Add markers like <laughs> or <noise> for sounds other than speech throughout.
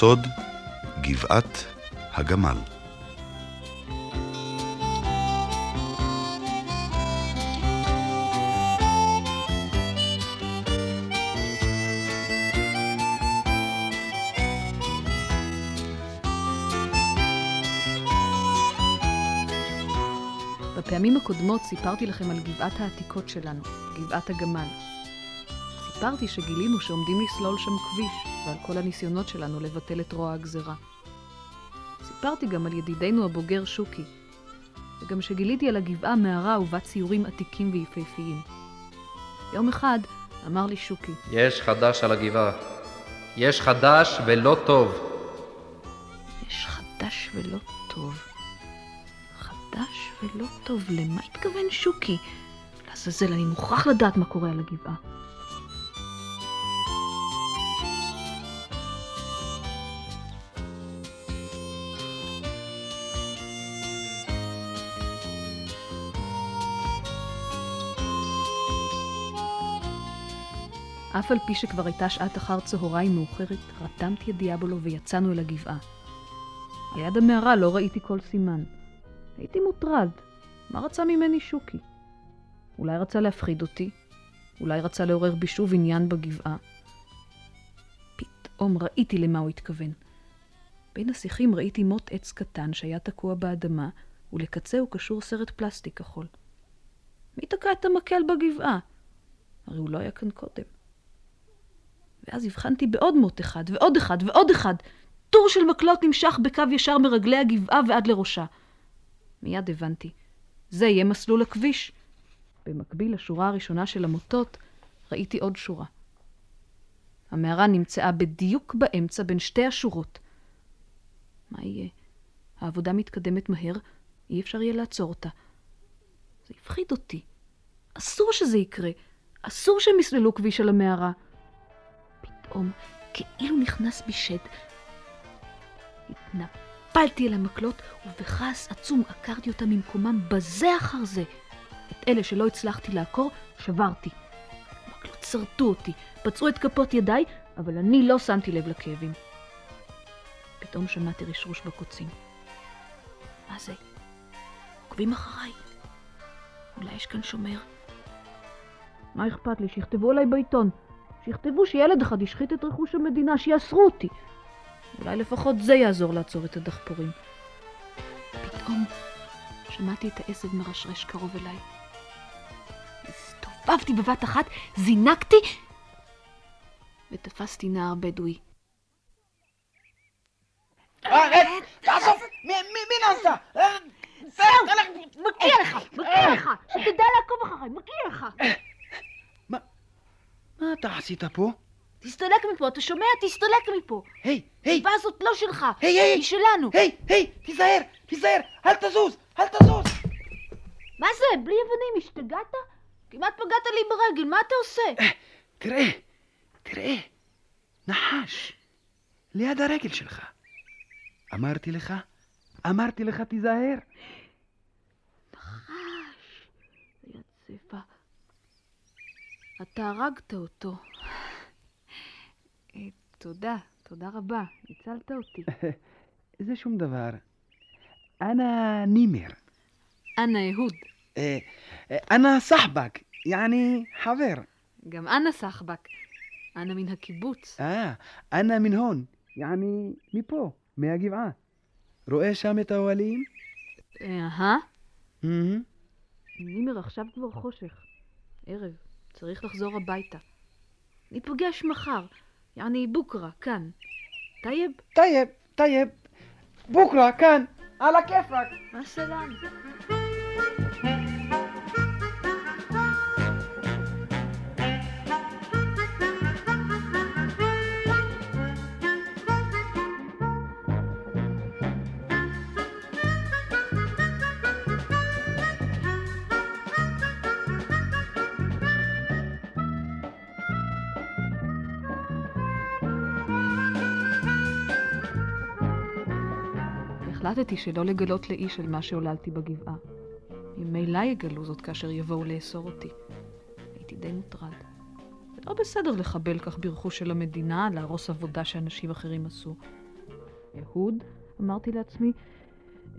סוד גבעת הגמל. בפעמים הקודמות סיפרתי לכם על גבעת העתיקות שלנו, גבעת הגמל. סיפרתי שגילינו שעומדים לסלול שם כביש, ועל כל הניסיונות שלנו לבטל את רוע הגזרה. סיפרתי גם על ידידנו הבוגר שוקי, וגם שגיליתי על הגבעה מערה ובה ציורים עתיקים ויפהפיים. יום אחד אמר לי שוקי, יש חדש על הגבעה. יש חדש ולא טוב. יש חדש ולא טוב. חדש ולא טוב, למה התכוון שוקי? לעזאזל, אני מוכרח לדעת מה קורה על הגבעה. אף על פי שכבר הייתה שעת אחר צהריים מאוחרת, רתמתי את דיאבולו ויצאנו אל הגבעה. על יד המערה לא ראיתי כל סימן. הייתי מוטרד. מה רצה ממני שוקי? אולי רצה להפחיד אותי? אולי רצה לעורר בי שוב עניין בגבעה? פתאום ראיתי למה הוא התכוון. בין השיחים ראיתי מוט עץ קטן שהיה תקוע באדמה, ולקצהו קשור סרט פלסטיק כחול. מי תקע את המקל בגבעה? הרי הוא לא היה כאן קודם. ואז הבחנתי בעוד מוט אחד, ועוד אחד, ועוד אחד. טור של מקלות נמשך בקו ישר מרגלי הגבעה ועד לראשה. מיד הבנתי, זה יהיה מסלול הכביש. במקביל לשורה הראשונה של המוטות, ראיתי עוד שורה. המערה נמצאה בדיוק באמצע בין שתי השורות. מה יהיה? העבודה מתקדמת מהר, אי אפשר יהיה לעצור אותה. זה הפחיד אותי. אסור שזה יקרה. אסור שהם יסללו כביש על המערה. פתאום, כאילו נכנס בי שד, התנפלתי אל המקלות, ובכעס עצום עקרתי אותם ממקומם בזה אחר זה. את אלה שלא הצלחתי לעקור, שברתי. המקלות שרטו אותי, פצעו את כפות ידיי, אבל אני לא שמתי לב לכאבים. פתאום שמעתי רשרוש בקוצים. מה זה? עוקבים אחריי. אולי יש כאן שומר. מה אכפת לי? שיכתבו עליי בעיתון. שיכתבו שילד אחד השחית את רכוש המדינה, שיאסרו אותי. אולי לפחות זה יעזור לעצור את הדחפורים. פתאום שמעתי את העשב מרשרש קרוב אליי. הסתובבתי בבת אחת, זינקתי ותפסתי נער בדואי. תעזוב! מי נסע? זהו! מגיע לך! מגיע לך! שתדע לעקוב אחריי! מגיע לך! מה אתה עשית פה? תסתלק מפה, אתה שומע? תסתלק מפה! היי, היי! הגבעה הזאת לא שלך! היי, היי! היא שלנו! היי, היי! תיזהר! תיזהר! אל תזוז! אל תזוז! מה זה? בלי אבנים, השתגעת? כמעט פגעת לי ברגל, מה אתה עושה? תראה, תראה, נחש, ליד הרגל שלך. אמרתי לך, אמרתי לך, תיזהר. נחש, יד צפה. אתה הרגת אותו. אה, תודה, תודה רבה, הצלת אותי. <laughs> זה שום דבר. אנא נימר. אנא אהוד. אה, אה, אנא סחבק, יעני חבר. גם أنا صاحبك. أنا من הקיבוץ. אה, أنا من هون, يعني מפה, מהגבעה. רואה שם את האוהלים? אהה. נימר, עכשיו כבר חושך. ערב, צריך לחזור הביתה. ניפגש מחר, يعني بكرة, כאן. طيب? طيب, طيب. بكرة, כאן, על הכיפאק. مع السلامة? החלטתי שלא לגלות לאיש על מה שעוללתי בגבעה. ממילא יגלו זאת כאשר יבואו לאסור אותי. הייתי די מוטרד. זה לא בסדר לחבל כך ברכוש של המדינה, להרוס עבודה שאנשים אחרים עשו. אהוד, אמרתי לעצמי,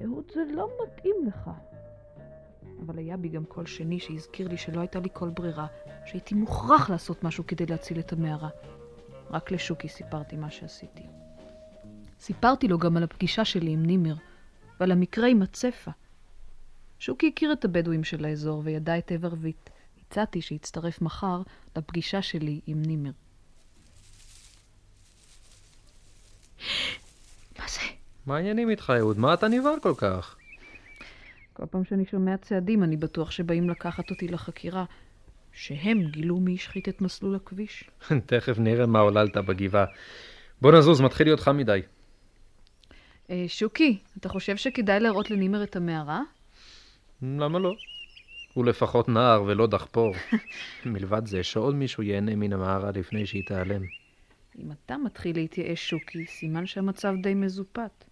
אהוד, זה לא מתאים לך. אבל היה בי גם קול שני שהזכיר לי שלא הייתה לי כל ברירה, שהייתי מוכרח לעשות משהו כדי להציל את המערה. רק לשוקי סיפרתי מה שעשיתי. סיפרתי לו גם על הפגישה שלי עם נימר, ועל המקרה עם הצפה. שוקי הכיר את הבדואים של האזור וידע היטב ערבית. הצעתי שיצטרף מחר לפגישה שלי עם נימר. מה זה? מה העניינים איתך, אהוד? מה אתה נבהל כל כך? כל פעם שאני שומע צעדים, אני בטוח שבאים לקחת אותי לחקירה. שהם גילו מי השחית את מסלול הכביש. <laughs> תכף נראה מה עוללת בגבעה. בוא נזוז, מתחיל להיות חם מדי. אה, שוקי, אתה חושב שכדאי להראות לנימר את המערה? למה לא? הוא לפחות נער ולא דחפור. <laughs> מלבד זה, שעוד מישהו ייהנה מן המערה לפני שהיא תיעלם. אם אתה מתחיל להתייאש, שוקי, סימן שהמצב די מזופת.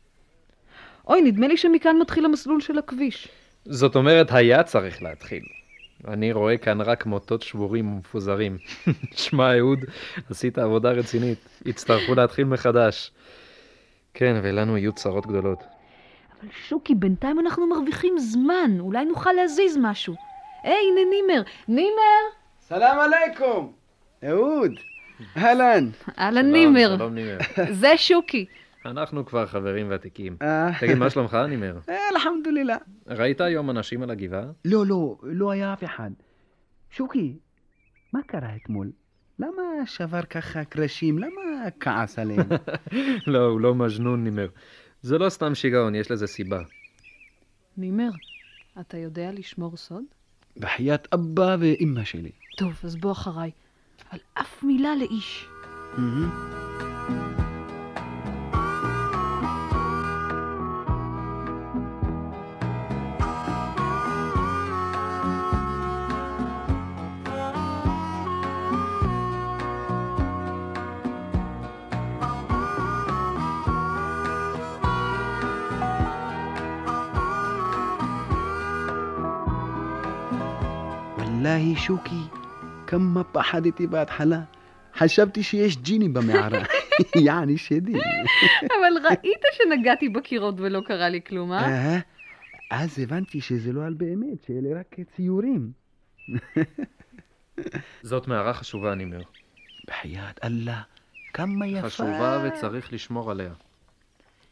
אוי, נדמה לי שמכאן מתחיל המסלול של הכביש. זאת אומרת, היה צריך להתחיל. אני רואה כאן רק מוטות שבורים ומפוזרים. <laughs> שמע, אהוד, עשית עבודה רצינית. יצטרכו להתחיל מחדש. כן, ולנו יהיו צרות גדולות. אבל שוקי, בינתיים אנחנו מרוויחים זמן, אולי נוכל להזיז משהו. היי, הנה נימר. נימר! סלאם עליכום! אהוד, אהלן. אהלן נימר. שלום, נימר. זה שוקי. אנחנו כבר חברים ותיקים. אה, תגיד, מה שלומך, נימר? אה, אלחמדולillah. ראית היום אנשים על הגבעה? לא, לא, לא היה אף אחד. שוקי, מה קרה אתמול? למה שבר ככה קרשים? למה כעס עליהם? <laughs> לא, הוא לא מג'נון, נימר. זה לא סתם שיגעון, יש לזה סיבה. נימר, אתה יודע לשמור סוד? בחיית אבא ואימא שלי. טוב, אז בוא אחריי. אבל אף מילה לאיש. מהמם. וואלהי שוקי, כמה פחדתי בהתחלה. חשבתי שיש ג'יני במערה. יעני שדי. אבל ראית שנגעתי בקירות ולא קרה לי כלום, אה? אז הבנתי שזה לא על באמת, שאלה רק ציורים. <laughs> זאת מערה חשובה, נימר. בחיית אללה, כמה יפה. חשובה וצריך לשמור עליה.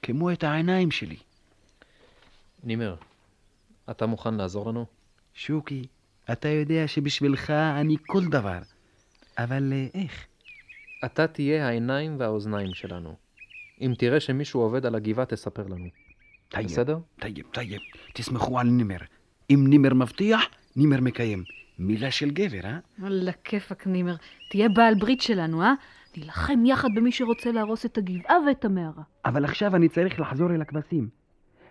כמו את העיניים שלי. נימר, אתה מוכן לעזור לנו? שוקי, אתה יודע שבשבילך אני כל דבר. אבל אה, איך? אתה תהיה העיניים והאוזניים שלנו. אם תראה שמישהו עובד על הגבעה, תספר לנו. طيب, בסדר? طيب, طيب. תסמכו על נימר. אם נימר מבטיח, נימר מקיים. מילה של גבר, אה? על הכיפאק, נימר. תהיה בעל ברית שלנו, אה? נילחם יחד במי שרוצה להרוס את הגבעה ואת המערה. אבל עכשיו אני צריך לחזור אל הכבשים.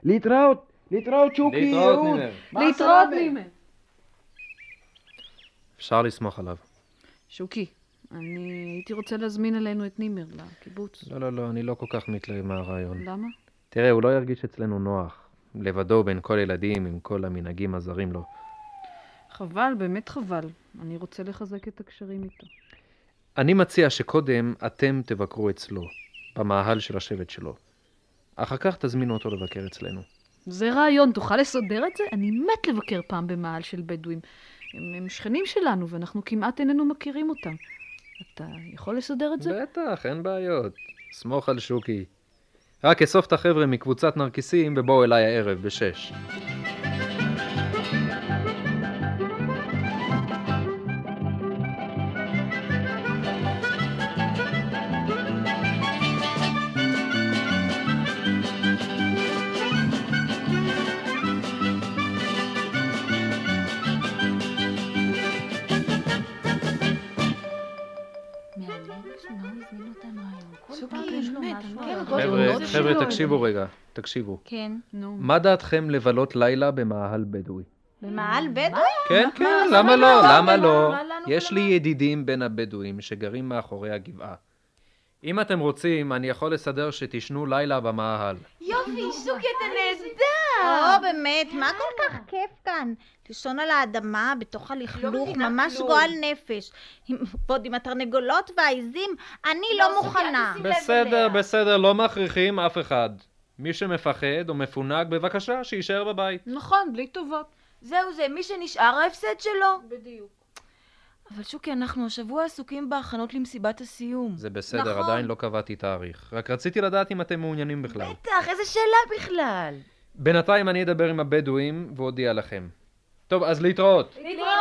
להתראות, להתראות שוקי, להתראות. נימר. להתראות? נימר. אפשר לסמוך עליו. שוקי, אני הייתי רוצה להזמין אלינו את נימר לקיבוץ. לא, לא, לא, אני לא כל כך מתלהב מהרעיון. למה? תראה, הוא לא ירגיש אצלנו נוח. לבדו בין כל ילדים עם כל המנהגים הזרים לו. חבל, באמת חבל. אני רוצה לחזק את הקשרים איתו. אני מציע שקודם אתם תבקרו אצלו, במאהל של השבט שלו. אחר כך תזמינו אותו לבקר אצלנו. זה רעיון, תוכל לסדר את זה? אני מת לבקר פעם במאהל של בדואים. הם, הם שכנים שלנו ואנחנו כמעט איננו מכירים אותם. אתה יכול לסדר את זה? בטח, אין בעיות. סמוך על שוקי. רק אסוף את החבר'ה מקבוצת נרקיסים ובואו אליי הערב בשש. חבר'ה, תקשיבו רגע, תקשיבו. כן. נו. מה דעתכם לבלות לילה במאהל בדואי? במעל בדואי? כן, כן, מה, למה מה, לא? מה, למה מה, לא? יש לי? ידידים בין הבדואים שגרים מאחורי הגבעה. אם אתם רוצים, אני יכול לסדר שתישנו לילה במאהל. יופי, שוקי, אתה נהדר! או, באמת, מה כל כך כיף כאן? לישון על האדמה, בתוך הלכלוך, מבינה ממש כלום. גועל נפש. עם- ועוד עם התרנגולות והעיזים, אני לא מוכנה. שים לב בסדר. בסדר, לא מכריחים אף אחד. מי שמפחד או מפונק, בבקשה, שיישאר בבית. נכון, בלי טובות. זהו זה, מי שנשאר ההפסד שלו. בדיוק. אבל שוקי, אנחנו השבוע עסוקים בהכנות למסיבת הסיום. זה בסדר, נכון. עדיין לא קבעתי תאריך. רק רציתי לדעת אם אתם מעוניינים בכלל. בטח, איזה שאלה בכלל. בינתיים אני אדבר עם הבדואים ואודיע לכם. טוב, אז להתראות. להתראות!